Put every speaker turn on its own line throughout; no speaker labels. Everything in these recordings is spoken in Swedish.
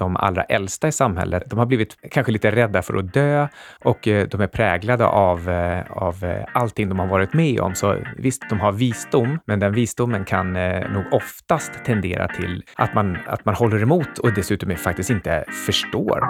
de allra äldsta i samhället, de har blivit kanske lite rädda för att dö och eh, de är präglade av, eh, av eh, allting de har varit med om. Så visst, de har visdom, men den visdomen kan nog oftast tendera till att man, att man håller emot och dessutom faktiskt inte förstår.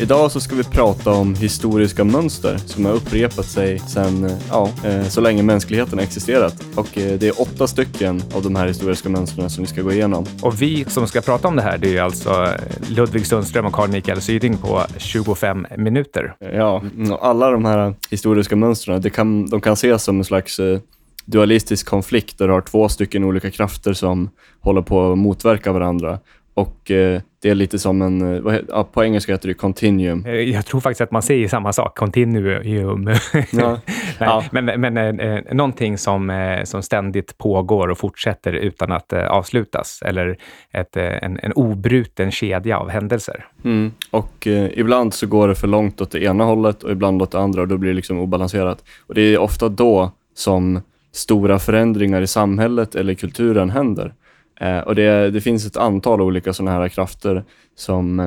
Idag så ska vi prata om historiska mönster som har upprepat sig sedan ja, eh, så länge mänskligheten existerat. Och eh, det är åtta stycken av de här historiska mönstren som vi ska gå igenom.
Och vi som ska prata om det här, det är alltså Ludvig Sundström och Carl Mikael Syding på 25 minuter.
Ja, och alla de här historiska mönstren, det kan, de kan ses som en slags eh, dualistisk konflikt där du har två stycken olika krafter som håller på att motverka varandra. Och eh, det är lite som en, eh, vad, ja, på engelska heter det continuum.
Eh, jag tror faktiskt att man säger samma sak, continuum. Ja. ja. Men, men eh, någonting som, eh, som ständigt pågår och fortsätter utan att avslutas. Eller ett, en, en obruten kedja av händelser.
Mm. Och ibland så går det för långt åt det ena hållet och ibland åt det andra och då blir det liksom obalanserat. Och det är ofta då som stora förändringar i samhället eller kulturen händer. Eh, och det, det, finns ett antal olika sådana här krafter som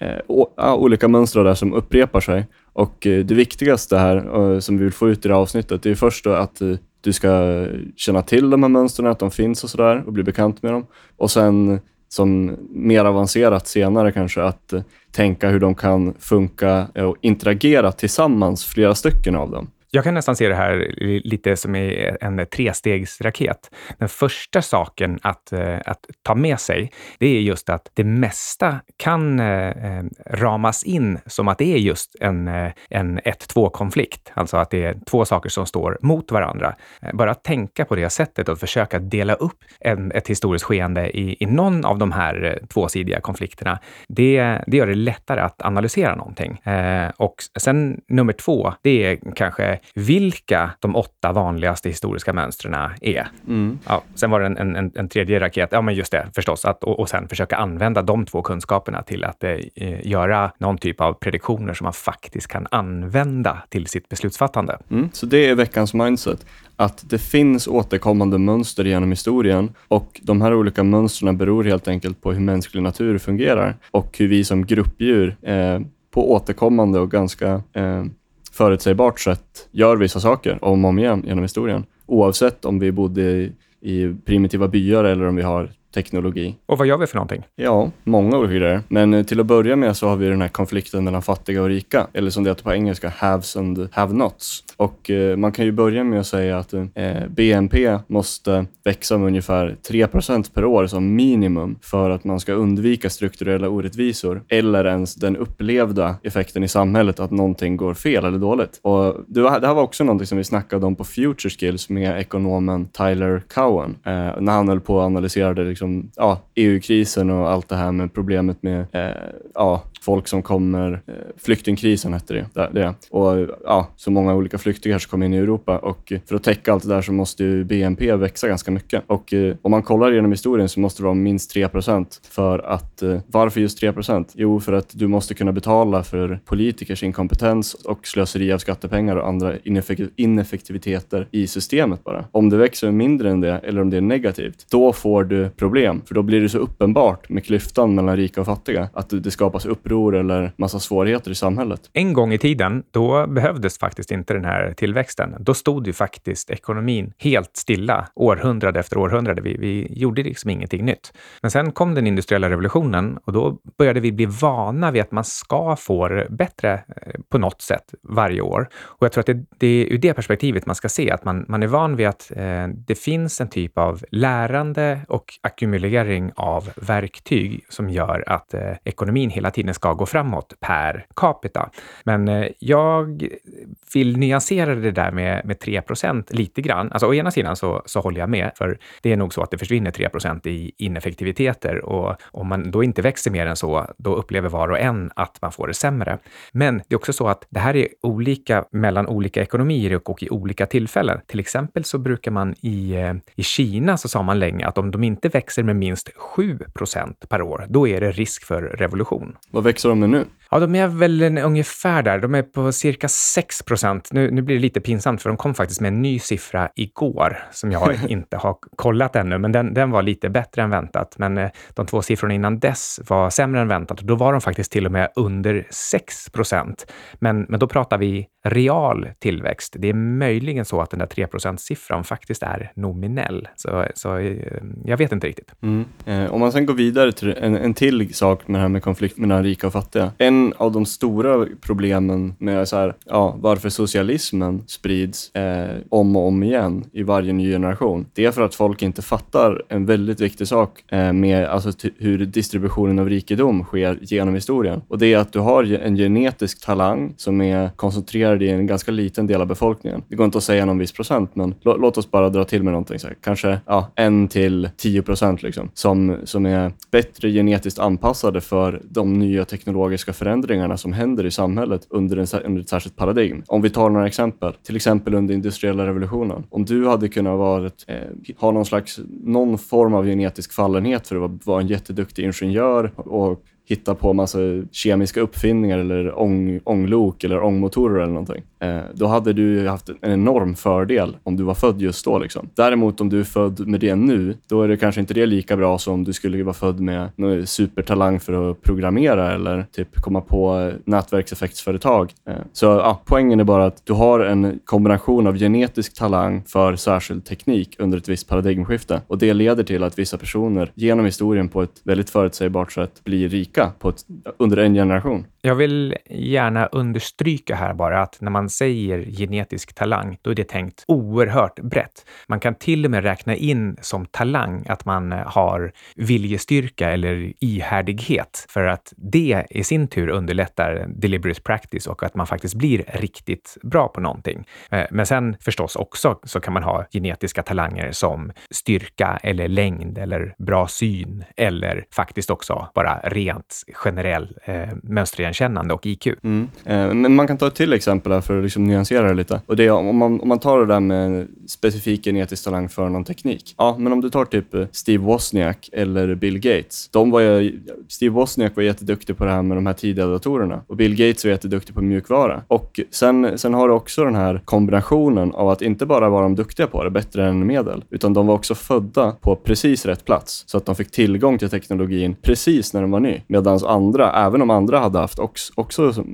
eh, o, olika mönster där som upprepar sig. Och eh, det viktigaste här eh, som vi vill få ut i det här avsnittet, det är först att eh, du ska känna till de här mönstren, att de finns och sådär och bli bekant med dem. Och sen som mer avancerat senare kanske att eh, tänka hur de kan funka och interagera tillsammans, flera stycken av dem.
Jag kan nästan se det här lite som en trestegsraket. Den första saken att, eh, att ta med sig, det är just att det mesta kan eh, eh, ramas in som att det är just en, en 1-2-konflikt. Alltså att det är två saker som står mot varandra. Bara att tänka på det sättet och försöka dela upp en, ett historiskt skeende i, i någon av de här tvåsidiga konflikterna, det, det gör det lättare att analysera någonting. och sen nummer två, det är kanske vilka de åtta vanligaste historiska mönstren är. Mm. Ja, sen var det en, en, en, tredje raket, ja men just det förstås, att, och, och sen försöka använda de två kunskaperna till att eh, göra någon typ av prediktioner som man faktiskt kan använda till sitt beslutsfattande.
Mm. Så det är veckans mindset att det finns återkommande mönster genom historien och de här olika mönstren beror helt enkelt på hur mänsklig natur fungerar och hur vi som gruppdjur eh, på återkommande och ganska eh, förutsägbart sätt gör vissa saker om och om igen genom historien. Oavsett om vi bodde i, i primitiva byar eller om vi har teknologi.
Och vad gör vi för någonting?
Ja, många olika grejer. Men eh, till att börja med så har vi den här konflikten mellan fattiga och rika, eller som det heter på engelska, haves and have-nots. Och eh, man kan ju börja med att säga att eh, BNP måste växa med ungefär 3% per år som minimum för att man ska undvika strukturella orättvisor eller ens den upplevda effekten i samhället att någonting går fel eller dåligt. Och det, här var också någonting som vi snackade om på Future Skills med ekonomen Tyler Cowen eh, när han höll på att analysera liksom liksom, ja, EU-krisen och allt det här med problemet med eh, ja, folk som kommer, eh, flyktingkrisen hette det, det. Och ja, så många olika flyktingar som kommer in i Europa och för att täcka allt det där så måste ju BNP växa ganska mycket. Och eh, om man kollar genom historien så måste det vara minst 3% för att, eh, varför just 3% Jo, för att du måste kunna betala för politikers inkompetens och slöseri av skattepengar och andra ineffektiviteter i systemet bara. Om det växer mindre än det eller om det är negativt, då får du problem. För då blir det så uppenbart med klyftan mellan rika och fattiga att det skapas uppror eller massa svårigheter i samhället.
En gång i tiden, då behövdes faktiskt inte den här tillväxten. Då stod ju faktiskt ekonomin helt stilla århundrade efter århundrade. Vi, vi gjorde liksom ingenting nytt. Men sen kom den industriella revolutionen och då började vi bli vana vid att man ska få det bättre eh, på något sätt varje år. Och jag tror att det, det är ur det perspektivet man ska se att man, man är van vid att eh, det finns en typ av lärande och ackumulering av verktyg som gör att eh, ekonomin hela tiden ska gå framåt per capita. Men eh, jag vill nyansera det där med, med 3% lite grann. Alltså å ena sidan så, så håller jag med, för det är nog så att det försvinner 3% i ineffektiviteter och om man då inte växer mer än så, då upplever var och en att man får det sämre. Men det är också så att det här är olika mellan olika ekonomier och, och i olika tillfällen. Till exempel så brukar man i, eh, i Kina så sa man länge att om de inte växer växer med minst 7% per år, då är det risk för revolution.
Vad växer de med nu?
Ja, de är väl en, ungefär där. De är på cirka 6 procent. Nu, nu blir det lite pinsamt, för de kom faktiskt med en ny siffra igår som jag inte har kollat ännu, men den, den var lite bättre än väntat. Men eh, de två siffrorna innan dess var sämre än väntat och då var de faktiskt till och med under 6 procent. Men, men då pratar vi real tillväxt. Det är möjligen så att den där 3% siffran faktiskt är nominell. Så, så eh, jag vet inte riktigt.
Mm. Eh, om man sen går vidare till en, en till sak med det här med konflikt mellan rika och fattiga. En av de stora problemen med så här, ja, varför socialismen sprids eh, om och om igen i varje ny generation, det är för att folk inte fattar en väldigt viktig sak eh, med alltså, hur distributionen av rikedom sker genom historien. Och det är att du har en genetisk talang som är koncentrerad i en ganska liten del av befolkningen. Det går inte att säga någon viss procent, men låt oss bara dra till med någonting. Så här. Kanske ja, en till tio procent liksom, som, som är bättre genetiskt anpassade för de nya teknologiska förändringarna som händer i samhället under, en, under ett särskilt paradigm. Om vi tar några exempel, till exempel under industriella revolutionen. Om du hade kunnat varit, eh, ha någon slags, någon form av genetisk fallenhet för att vara en jätteduktig ingenjör och hitta på massa kemiska uppfinningar eller ång, ånglok eller ångmotorer eller någonting. Eh, då hade du haft en enorm fördel om du var född just då. Liksom. Däremot om du är född med det nu, då är det kanske inte det lika bra som om du skulle vara född med någon supertalang för att programmera eller typ komma på nätverkseffektsföretag. Eh, så ja, poängen är bara att du har en kombination av genetisk talang för särskild teknik under ett visst paradigmskifte och det leder till att vissa personer genom historien på ett väldigt förutsägbart sätt blir rika på ett, under en generation.
Jag vill gärna understryka här bara att när man säger genetisk talang, då är det tänkt oerhört brett. Man kan till och med räkna in som talang att man har viljestyrka eller ihärdighet för att det i sin tur underlättar deliberate practice och att man faktiskt blir riktigt bra på någonting. Eh, men sen förstås också så kan man ha genetiska talanger som styrka eller längd eller bra syn eller faktiskt också bara rent generell eh, mönstrigenkännande och IQ.
Mm. Eh, men man kan ta ett till exempel här för att liksom nyansera det lite. Och det är om man, om man tar det där med specifik genetisk talang för någon teknik. Ja, men om du tar typ eh, Steve Wozniak eller Bill Gates. De var ju, Steve Wozniak var jätteduktig på det här med de här tidiga datorerna och Bill Gates var jätteduktig på mjukvara. Och sen, sen har du också den här kombinationen av att inte bara vara de duktiga på det, bättre än medel, utan de var också födda på precis rätt plats så att de fick tillgång till teknologin precis när de var ny. Medan andra, även om andra hade haft också, också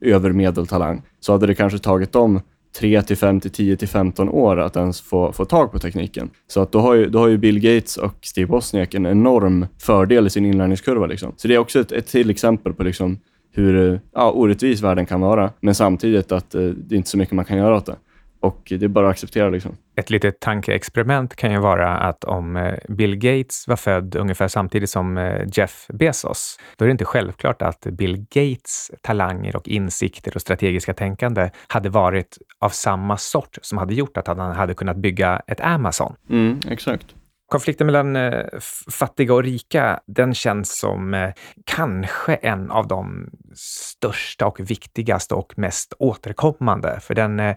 övermedeltalang så hade det kanske tagit dem 3 till 5 till 10 till 15 år att ens få, få tag på tekniken. Så att då, har ju, då har ju Bill Gates och Steve Wozniak en enorm fördel i sin inlärningskurva. Liksom. Så det är också ett, ett till exempel på liksom hur ja, orättvis världen kan vara, men samtidigt att eh, det är inte så mycket man kan göra åt det. Och det är bara att acceptera. Liksom.
Ett litet tankeexperiment kan ju vara att om eh, Bill Gates var född ungefär samtidigt som eh, Jeff Bezos, då är det inte självklart att Bill Gates talanger och insikter och strategiska tänkande hade varit av samma sort som hade gjort att han hade kunnat bygga ett Amazon.
Mm, exakt.
Konflikten mellan eh, fattiga och rika, den känns som eh, kanske en av de största och viktigaste och mest återkommande. För den, eh,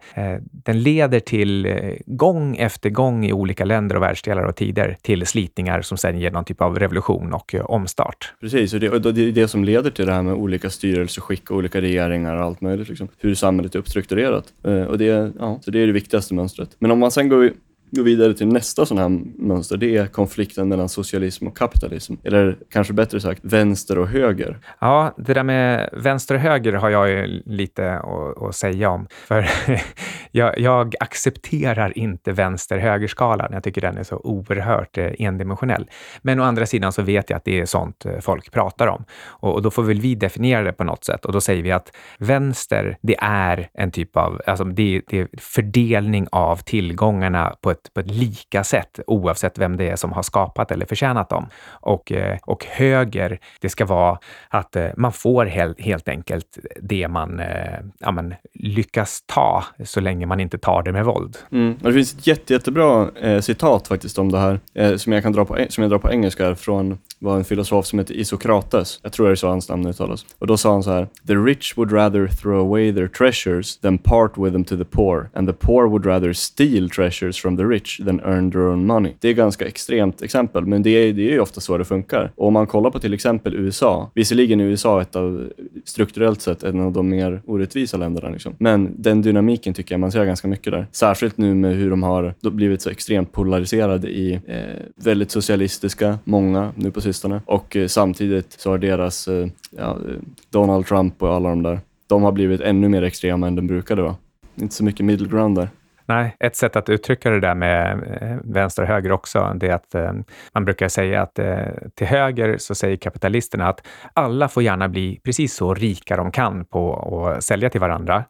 den leder till gång efter gång i olika länder och världsdelar och tider till slitningar som sedan ger någon typ av revolution och omstart.
Precis, och det, och det är det som leder till det här med olika styrelseskick och olika regeringar och allt möjligt. Liksom. Hur samhället är uppstrukturerat. Och det, ja, så det är det viktigaste mönstret. Men om man sen går gå vidare till nästa sån här mönster, det är konflikten mellan socialism och kapitalism. Eller kanske bättre sagt, vänster och höger.
Ja, det där med vänster och höger har jag ju lite att, att säga om. För jag, jag accepterar inte vänster-högerskalan. Jag tycker den är så oerhört eh, endimensionell. Men å andra sidan så vet jag att det är sånt eh, folk pratar om. Och, och då får väl vi definiera det på något sätt. Och då säger vi att vänster, det är en typ av, alltså det, det är fördelning av tillgångarna på ett, på ett lika sätt oavsett vem det är som har skapat eller förtjänat dem. Och, eh, och höger, det ska vara att eh, man får helt, helt enkelt det man eh, ja, men, lyckas ta så länge man inte tar det med våld.
Mm. Det finns ett jätte, jättebra eh, citat faktiskt om det här eh, som, jag kan dra på, som jag drar på engelska från var en filosof som heter Isokrates. Jag tror det är så hans namn uttalas. Och då sa han så här. The rich would rather throw away their treasures than part with them to the poor. And the poor would rather steal treasures from the rich than earn their own money. Det är ett ganska extremt exempel, men det är, det är ju ofta så det funkar. Och om man kollar på till exempel USA, visserligen är USA ett av, strukturellt sett en av de mer orättvisa länderna, liksom. men den dynamiken tycker jag man ser ganska mycket där. Särskilt nu med hur de har blivit så extremt polariserade i eh, väldigt socialistiska, många nu på sistone, och eh, samtidigt så har deras eh, ja, eh, Donald Trump och alla de där, de har blivit ännu mer extrema än de brukade vara. Inte så mycket middle ground där.
Nej, ett sätt att uttrycka det där med eh, vänster och höger också, det är att eh, man brukar säga att eh, till höger så säger kapitalisterna att alla får gärna bli precis så rika de kan på att sälja till varandra.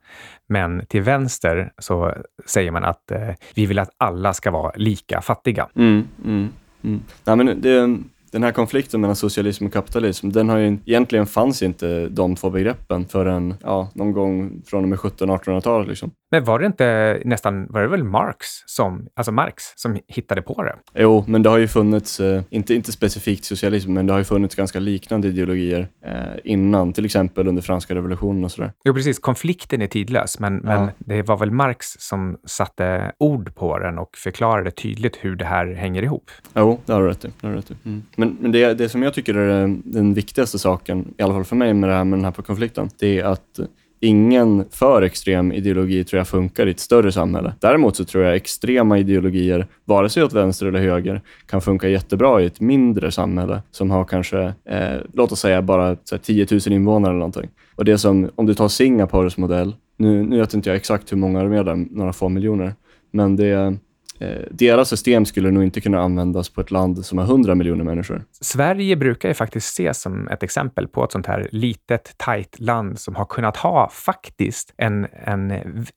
Men till vänster så säger man att eh, vi vill att alla ska vara lika fattiga.
Mm, mm, mm. Nej, men det, den här konflikten mellan socialism och kapitalism, den har ju egentligen fanns inte de två begreppen förrän ja, någon gång från och med 1700-1800-talet. Liksom.
Men var det inte nästan, var det väl Marx som, alltså Marx som hittade på det?
Jo, men det har ju funnits, eh, inte, inte specifikt socialism, men det har ju funnits ganska liknande ideologier eh, innan, till exempel under franska revolutionen och sådär.
Jo, precis. Konflikten är tidlös, men, ja. men det var väl Marx som satte ord på den och förklarade tydligt hur det här hänger ihop.
Jo, det har du rätt i. Det har du rätt i. Mm. Men, men det, det som jag tycker är den viktigaste saken, i alla fall för mig med, det här, med den här konflikten, det är att ingen för extrem ideologi tror jag funkar i ett större samhälle. Däremot så tror jag extrema ideologier, vare sig åt vänster eller höger, kan funka jättebra i ett mindre samhälle som har kanske, eh, låt oss säga bara så här, 10 000 invånare eller någonting. Och det som, om du tar Singapores modell, nu, nu vet inte jag exakt hur många de är där, några få miljoner, men det Eh, deras system skulle nog inte kunna användas på ett land som har 100 miljoner människor.
Sverige brukar ju faktiskt ses som ett exempel på ett sånt här litet, tajt land som har kunnat ha faktiskt en, en,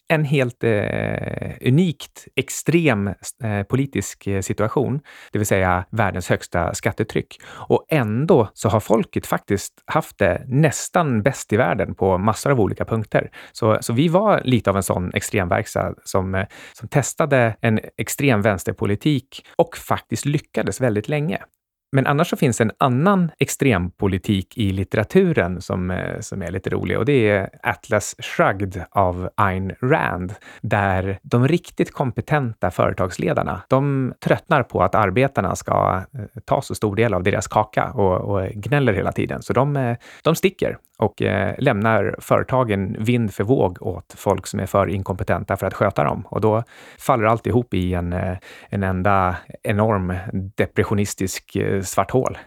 en helt eh, unikt extrem eh, politisk eh, situation, det vill säga världens högsta skattetryck. Och ändå så har folket faktiskt haft det nästan bäst i världen på massor av olika punkter. Så, så vi var lite av en sån extremverkstad som, eh, som testade en extrem vänsterpolitik och faktiskt lyckades väldigt länge. Men annars så finns en annan extrempolitik i litteraturen som, eh, som är lite rolig och det är Atlas Shrugged av Ayn Rand, där de riktigt kompetenta företagsledarna, de tröttnar på att arbetarna ska eh, ta så stor del av deras kaka och, och gnäller hela tiden. Så de, eh, de sticker och lämnar företagen vind för våg åt folk som är för inkompetenta för att sköta dem. Och då faller allt ihop i en, en enda enorm depressionistisk svart hål.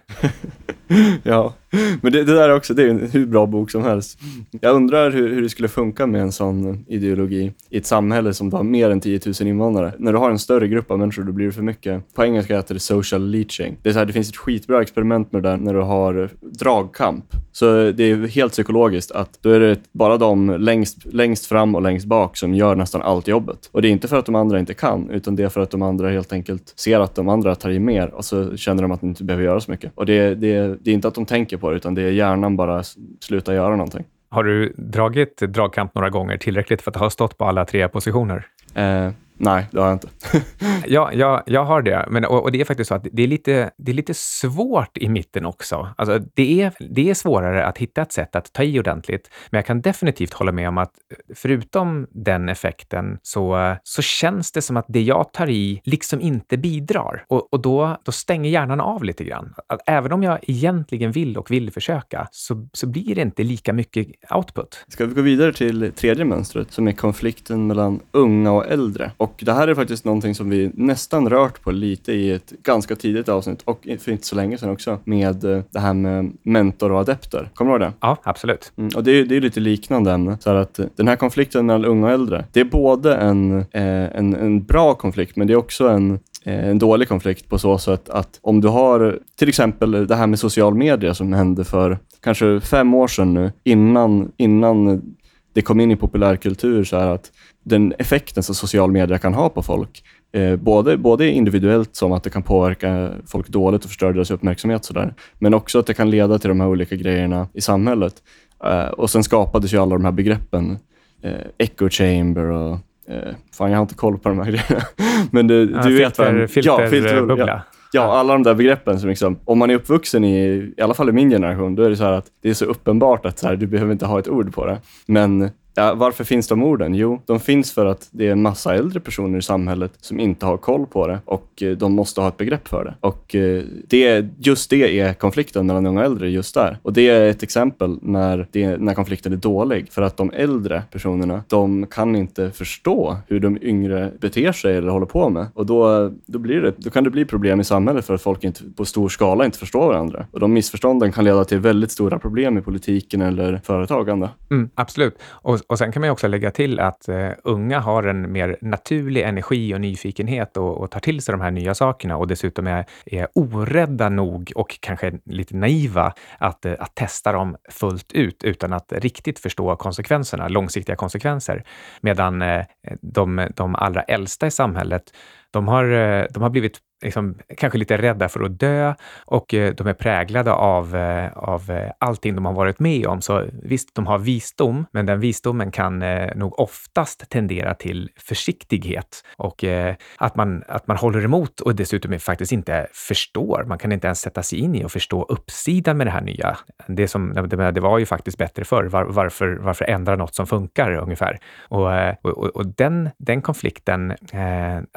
ja, men det, det, där är också, det är en hur bra bok som helst. Jag undrar hur, hur det skulle funka med en sån ideologi i ett samhälle som har mer än 10 000 invånare. När du har en större grupp av människor, då blir det för mycket. På engelska heter det social leaching. Det, är så här, det finns ett skitbra experiment med det där när du har dragkamp. Så det är helt psykologiskt att då är det bara de längst, längst fram och längst bak som gör nästan allt jobbet. Och det är inte för att de andra inte kan, utan det är för att de andra helt enkelt ser att de andra tar i mer och så känner de att de inte behöver göra så mycket. Och det, det, det är inte att de tänker tänker på det, utan det är hjärnan bara slutar göra någonting.
Har du dragit dragkamp några gånger tillräckligt för att ha stått på alla tre positioner?
Eh, Nej, det har jag inte.
ja, jag, jag har det. Men, och, och, det är faktiskt så att det är lite, det är lite svårt i mitten också. Alltså, det, är, det är svårare att hitta ett sätt att ta i ordentligt. Men jag kan definitivt hålla med om att förutom den effekten så, så känns det som att det jag tar i liksom inte bidrar. Och, och då, då stänger hjärnan av lite grann. Att även om jag egentligen vill och vill försöka så, så blir det inte lika mycket output.
Ska vi gå vidare till tredje mönstret som är konflikten mellan unga och äldre? Och det här är faktiskt någonting som vi nästan rört på lite i ett ganska tidigt avsnitt och för inte så länge sedan också med eh, det här med mentor och adepter. Kommer du ihåg det?
Ja, absolut.
Mm, och det är, det är lite liknande ämne. Så att eh, den här konflikten mellan unga och äldre, det är både en, eh, en, en bra konflikt, men det är också en en dålig konflikt på så sätt att om du har till exempel det här med social media som hände för kanske fem år sedan nu, innan, innan det kom in i populärkultur, så här att den effekten som social media kan ha på folk, eh, både, både individuellt som att det kan påverka folk dåligt och förstöra deras uppmärksamhet, så där, men också att det kan leda till de här olika grejerna i samhället. Eh, och sen skapades ju alla de här begreppen, eh, echo chamber och eh, Fan, jag har inte koll på de här grejerna. Men du, ja, du vet
vad... Filter, ja, filterbubbla. Ja.
Ja, alla de där begreppen som liksom, om man är uppvuxen i, i alla fall i min generation, då är det så här att det är så uppenbart att så här, du behöver inte ha ett ord på det. Men Ja, varför finns de orden? Jo, de finns för att det är en massa äldre personer i samhället som inte har koll på det och eh, de måste ha ett begrepp för det. Och eh, det, just det är konflikten mellan unga och äldre just där. Och det är ett exempel när, det, när konflikten är dålig. För att de äldre personerna, de kan inte förstå hur de yngre beter sig eller håller på med. Och då, då, blir det, då kan det bli problem i samhället för att folk inte, på stor skala inte förstår varandra. Och de missförstånden kan leda till väldigt stora problem i politiken eller företagande.
Mm, absolut. Och, och sen kan man också lägga till att eh, unga har en mer naturlig energi och nyfikenhet och, och tar till sig de här nya sakerna och dessutom är, är orädda nog och kanske lite naiva att, eh, att testa dem fullt ut utan att riktigt förstå konsekvenserna, långsiktiga konsekvenser. Medan eh, de, de allra äldsta i samhället, de har, eh, de har blivit liksom, kanske lite rädda för att dö och eh, de är präglade av, eh, av eh, allting de har varit med om. Så visst, de har visdom, men den visdomen kan eh, nog oftast tendera till försiktighet och eh, att man, att man håller emot och dessutom faktiskt inte förstår. Man kan inte ens sätta sig in i och förstå uppsidan med det här nya. Det, som, det var ju faktiskt bättre förr. Var, varför, varför ändra något som funkar ungefär? Och, och, och den, den konflikten,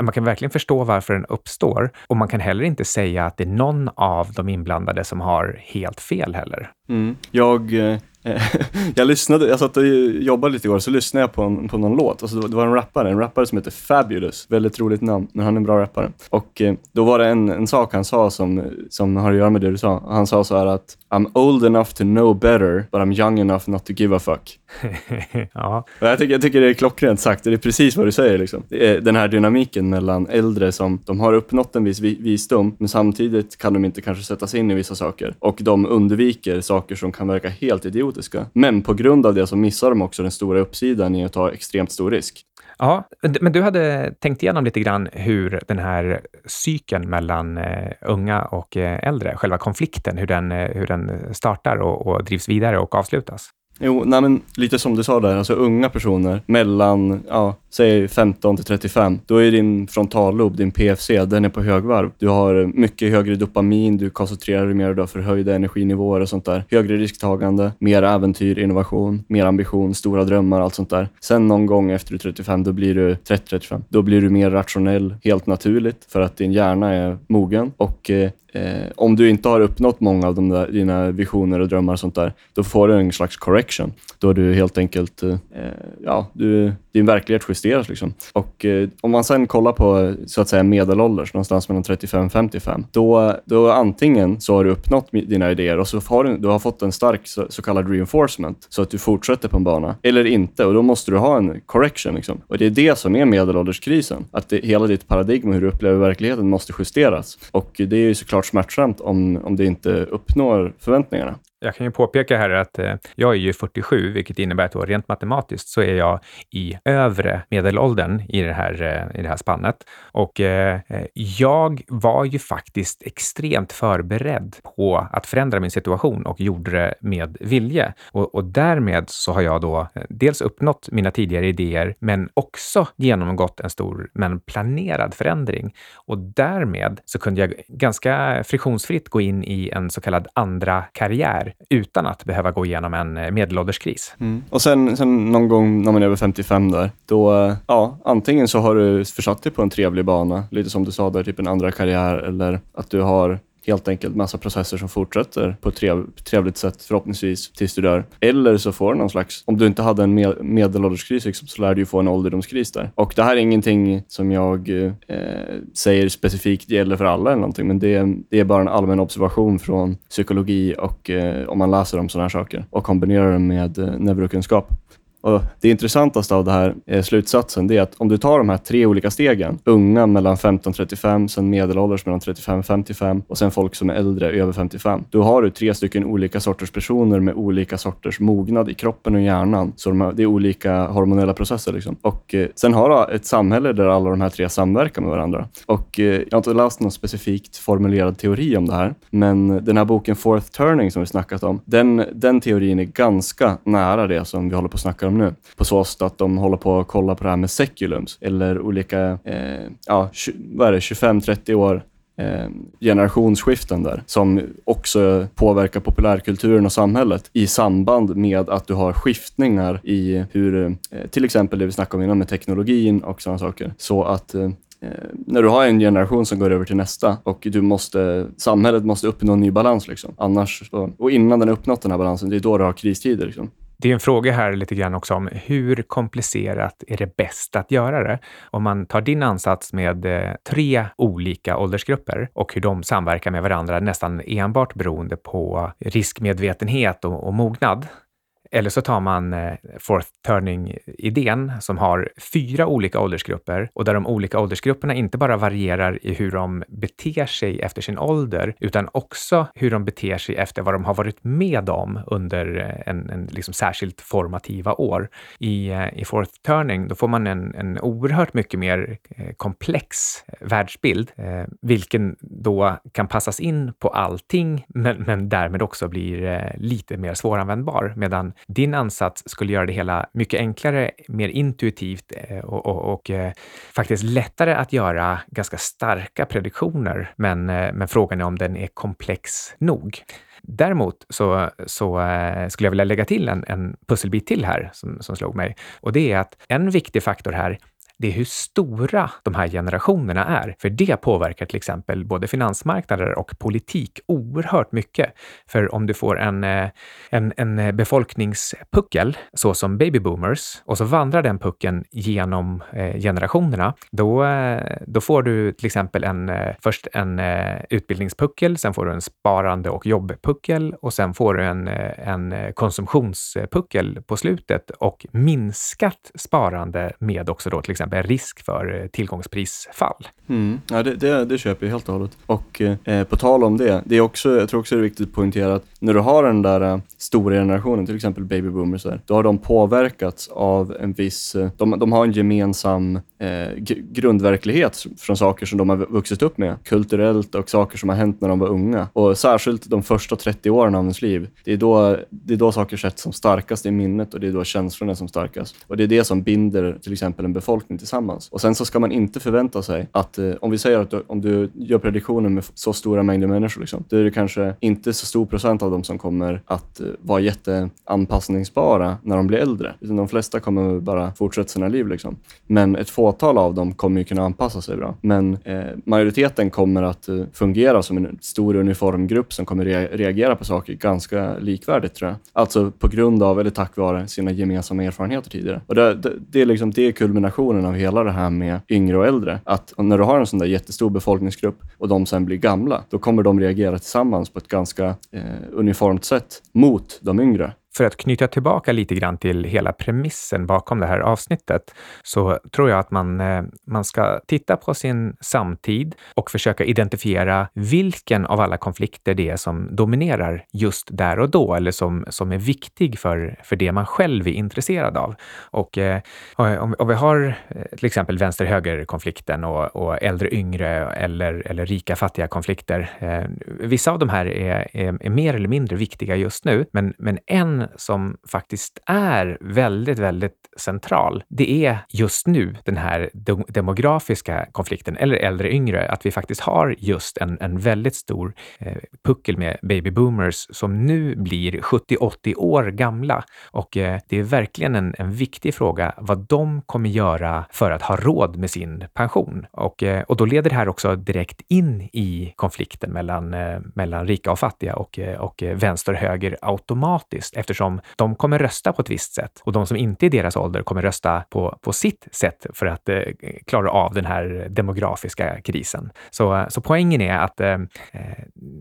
man kan verkligen förstå varför den uppstår, och man kan heller inte säga att det är någon av de inblandade som har helt fel heller.
Mm. Jag eh, jag lyssnade, jag satt och jobbade lite igår, så lyssnade jag på, en, på någon låt. Alltså, det var en rappare, en rappare som heter Fabulous. Väldigt roligt namn, men han är en bra rappare. Och eh, då var det en, en sak han sa som, som har att göra med det du sa. Han sa så här att I'm old enough to know better, but I'm young enough not to give a fuck. ja. Och jag, tycker, jag tycker det är klockrent sagt, det är precis vad du säger. Liksom. den här dynamiken mellan äldre som de har uppnått en viss visdom, men samtidigt kan de inte kanske sätta sig in i vissa saker. Och de undviker saker som kan verka helt idiotiska idiotiska. Men på grund av det så missar de också den stora uppsidan i att ta extremt stor risk.
Ja, men du hade tänkt igenom lite grann hur den här cykeln mellan eh, unga och eh, äldre, själva konflikten, hur den, eh, hur den startar och, och drivs vidare och avslutas?
Jo, nej men lite som du sa där, alltså unga personer mellan, ja, säg 15 till 35, då är din frontallob, din PFC, den är på högvarv. Du har mycket högre dopamin, du koncentrerar dig mer, du har förhöjda energinivåer och sånt där. Högre risktagande, mer äventyr, innovation, mer ambition, stora drömmar, allt sånt där. Sen någon gång efter du 35, då blir du 30-35, då blir du mer rationell, helt naturligt, för att din hjärna är mogen och eh, Eh, om du inte har uppnått många av de där, dina visioner och drömmar och sånt där, då får du en slags correction. Då du helt enkelt, eh, eh, ja, du, din verklighet justeras. Liksom. Och eh, om man sen kollar på så att säga medelålders, någonstans mellan 35-55, då, då antingen så har du uppnått dina idéer och så har du, du har fått en stark så, så, kallad reinforcement, så att du fortsätter på en bana, eller inte. Och då måste du ha en correction. Liksom. Och det är det som är medelålderskrisen, att det, hela ditt paradigm, och hur du upplever verkligheten, måste justeras. Och det är ju såklart smärtsamt om, om det inte uppnår förväntningarna.
Jag kan ju påpeka här att eh, jag är ju 47, vilket innebär att då rent matematiskt så är jag i övre medelåldern i det här, eh, i det här spannet. Och eh, jag var ju faktiskt extremt förberedd på att förändra min situation och gjorde det med vilje. Och, och därmed så har jag då dels uppnått mina tidigare idéer, men också genomgått en stor men planerad förändring. Och därmed så kunde jag ganska friktionsfritt gå in i en så kallad andra karriär utan att behöva gå igenom en eh, medelålderskris.
Mm. Och sen, sen någon gång när man är över 55 där, då, eh, ja, antingen så har du försatt dig på en trevlig bana, lite som du sa där, typ en andra karriär, eller att du har helt enkelt massa processer som fortsätter på ett trev, trevligt sätt förhoppningsvis tills du dör. Eller så får du någon slags, om du inte hade en med, medelålderskris liksom, så lär du ju få en ålderdomskris där. Och det här är ingenting som jag eh, säger specifikt gäller för alla eller någonting, men det, det är bara en allmän observation från psykologi och eh, om man läser om sådana här saker och kombinerar det med eh, neurokunskap. Och det intressantaste av det här är slutsatsen det är att om du tar de här tre olika stegen, unga mellan 15-35, sen medelålders mellan 35-55 och sen folk som är äldre, över 55. Då har du tre stycken olika sorters personer med olika sorters mognad i kroppen och hjärnan. Så de här, det är olika hormonella processer. Liksom. Och eh, Sen har du ett samhälle där alla de här tre samverkar med varandra. Och eh, Jag har inte läst någon specifikt formulerad teori om det här, men den här boken Fourth Turning som vi snackat om, den, den teorin är ganska nära det som vi håller på att snacka om nu. På så sätt att de håller på att kolla på det här med seculums eller olika, eh, ja, vad är det, 25-30 år eh, generationsskiften där som också påverkar populärkulturen och samhället i samband med att du har skiftningar i hur, eh, till exempel det vi snackade om innan med teknologin och sådana saker. Så att eh, när du har en generation som går över till nästa och du måste, samhället måste uppnå en ny balans. Liksom. Annars, och innan den har uppnått den här balansen, det är då du har kristider. Liksom.
Det är en fråga här lite grann också om hur komplicerat är det bäst att göra det? Om man tar din ansats med eh, tre olika åldersgrupper och hur de samverkar med varandra nästan enbart beroende på riskmedvetenhet och, och mognad, eller så tar man eh, fourth turning-idén som har fyra olika åldersgrupper och där de olika åldersgrupperna inte bara varierar i hur de beter sig efter sin ålder, utan också hur de beter sig efter vad de har varit med om under eh, en, en liksom särskilt formativa år. I, eh, i fourth turning, då får man en, en oerhört mycket mer komplex världsbild, eh, vilken då kan passas in på allting, men, men därmed också blir eh, lite mer svåranvändbar. Medan din ansats skulle göra det hela mycket enklare, mer intuitivt eh, och, och, och eh, faktiskt lättare att göra ganska starka prediktioner. Men, eh, men frågan är om den är komplex nog. Däremot så, så skulle jag vilja lägga till en, en pusselbit till här som, som slog mig. Och det är att en viktig faktor här det är hur stora de här generationerna är. För det påverkar till exempel både finansmarknader och politik oerhört mycket. För om du får en, eh, en, en befolkningspuckel, så som baby boomers, och så vandrar den pucken genom eh, generationerna, då, eh, då får du till exempel en, först en utbildningspuckel, sen får du en sparande och jobbpuckel och sen får du en, en konsumtionspuckel på slutet och minskat sparande med också då till exempel exempel risk för eh, tillgångsprisfall.
Mm. Ja, det, det, det, köper jag helt och hållet. Och eh, på tal om det, det är också, jag tror också det är viktigt att poängtera att när du har den där eh, stora generationen, till exempel baby boomers, då har de påverkats av en viss, eh, de, de har en gemensam eh, grundverklighet från saker som de har vuxit upp med, kulturellt och saker som har hänt när de var unga. Och särskilt de första 30 åren av ens liv, det är då, det är då saker sätts som starkast i minnet och det är då känslorna är som starkast. Och det är det som binder till exempel en befolkning tillsammans. Och sen så ska man inte förvänta sig att, eh, om vi säger att du, om du gör prediktioner med så stora mängder människor, liksom, då är det kanske inte så stor procent av dem som kommer att eh, vara jätteanpassningsbara när de blir äldre. Utan de flesta kommer bara fortsätta sina liv. Liksom. Men ett fåtal av dem kommer ju kunna anpassa sig bra. Men eh, majoriteten kommer att eh, fungera som en stor uniformgrupp som kommer re reagera på saker ganska likvärdigt tror jag. Alltså på grund av, eller tack vare, sina gemensamma erfarenheter tidigare. Och det, det, det är, liksom, det är kulminationen av hela det här med yngre och äldre. Att när du har en sån där jättestor befolkningsgrupp och de sen blir gamla, då kommer de reagera tillsammans på ett ganska eh, uniformt sätt mot de yngre.
För att knyta tillbaka lite grann till hela premissen bakom det här avsnittet så tror jag att man, eh, man ska titta på sin samtid och försöka identifiera vilken av alla konflikter det är som dominerar just där och då eller som, som är viktig för, för det man själv är intresserad av. Och eh, om, om vi har eh, till exempel vänster-höger-konflikten och, och äldre-yngre eller, eller rika-fattiga-konflikter. Eh, vissa av de här är, är, är mer eller mindre viktiga just nu, men, men en som faktiskt är väldigt, väldigt central, det är just nu den här demografiska konflikten, eller äldre yngre, att vi faktiskt har just en, en väldigt stor eh, puckel med baby boomers som nu blir 70-80 år gamla. Och eh, det är verkligen en, en viktig fråga vad de kommer göra för att ha råd med sin pension. Och, eh, och då leder det här också direkt in i konflikten mellan, eh, mellan rika och fattiga och, eh, och eh, vänster och höger automatiskt eftersom de kommer rösta på ett visst sätt och de som inte är deras ålder kommer rösta på, på sitt sätt för att eh, klara av den här demografiska krisen. Så, så poängen är att eh,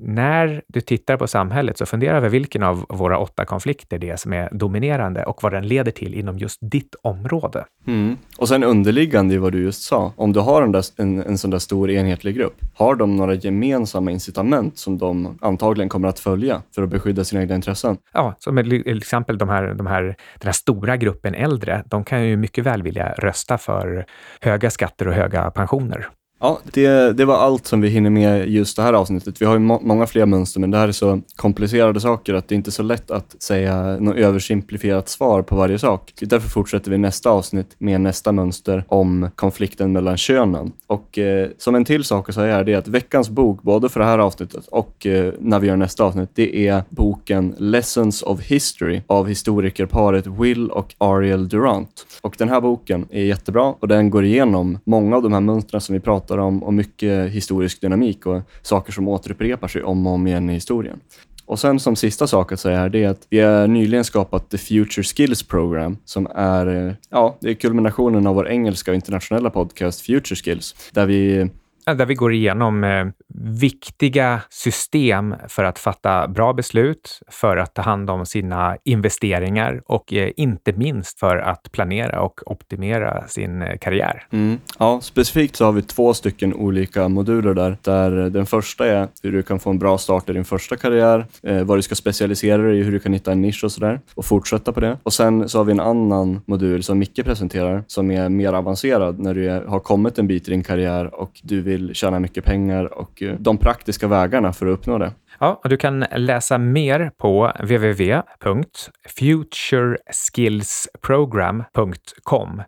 när du tittar på samhället så fundera över vilken av våra åtta konflikter det är som är dominerande och vad den leder till inom just ditt område.
Mm. Och sen underliggande i vad du just sa, om du har en, där, en, en sån där stor enhetlig grupp, har de några gemensamma incitament som de antagligen kommer att följa för att beskydda sina egna intressen?
Ja, som till exempel de här, de här, den här stora gruppen äldre, de kan ju mycket väl vilja rösta för höga skatter och höga pensioner.
Ja, det, det var allt som vi hinner med just det här avsnittet. Vi har ju må många fler mönster, men det här är så komplicerade saker att det inte är så lätt att säga något översimplifierat svar på varje sak. Därför fortsätter vi nästa avsnitt med nästa mönster om konflikten mellan könen. Och eh, som en till sak att säga är det att veckans bok, både för det här avsnittet och eh, när vi gör nästa avsnitt, det är boken Lessons of History av historikerparet Will och Ariel Durant. Och den här boken är jättebra och den går igenom många av de här mönstren som vi pratar om och mycket historisk dynamik och saker som återupprepar sig om och om igen i historien. Och sen som sista sak att säga här, det är att vi har nyligen skapat The Future Skills Program som är, eh, ja, det är kulminationen av vår engelska och internationella podcast Future Skills, där vi
där vi går igenom eh, viktiga system för att fatta bra beslut, för att ta hand om sina investeringar och eh, inte minst för att planera och optimera sin eh, karriär.
Mm. Ja, specifikt så har vi två stycken olika moduler där, där den första är hur du kan få en bra start i din första karriär, eh, vad du ska specialisera dig i, hur du kan hitta en nisch och sådär och fortsätta på det. Och sen så har vi en annan modul som Micke presenterar som är mer avancerad när du är, har kommit en bit i din karriär och du vill vill tjäna mycket pengar och eh, de praktiska vägarna för att uppnå det.
Ja, du kan läsa mer på www.futureskillsprogram.com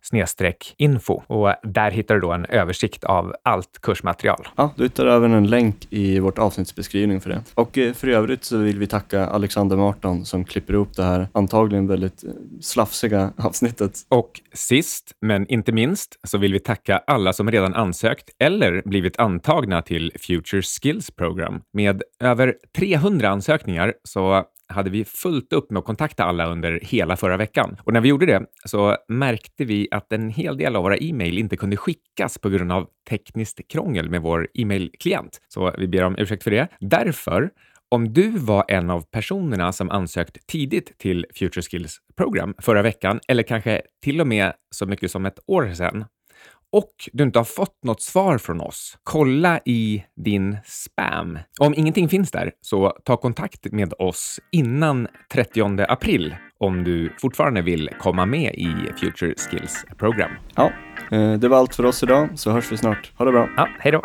info och där hittar du då en översikt av allt kursmaterial.
Ja, du hittar även en länk i vårt avsnittsbeskrivning för det. Och eh, för övrigt så vill vi tacka Alexander Marton som klipper ihop det här antagligen väldigt eh, slafsiga avsnittet.
Och sist, men inte minst, så vill vi tacka alla som redan ansökt eller blivit antagna till Future Skills Program med över 300 ansökningar så hade vi fullt upp med att kontakta alla under hela förra veckan. Och när vi gjorde det så märkte vi att en hel del av våra e-mail inte kunde skickas på grund av tekniskt krångel med vår e-mailklient. Så vi ber om ursäkt för det. Därför om du var en av personerna som ansökt tidigt till Future Skills Program förra veckan, eller kanske till och med så mycket som ett år sedan, och du inte har fått något svar från oss, kolla i din spam. Om ingenting finns där, så ta kontakt med oss innan 30 april om du fortfarande vill komma med i Future Skills Program.
Ja, eh, det var allt för oss idag, så hörs vi snart. Ha det bra.
Ja, hej då.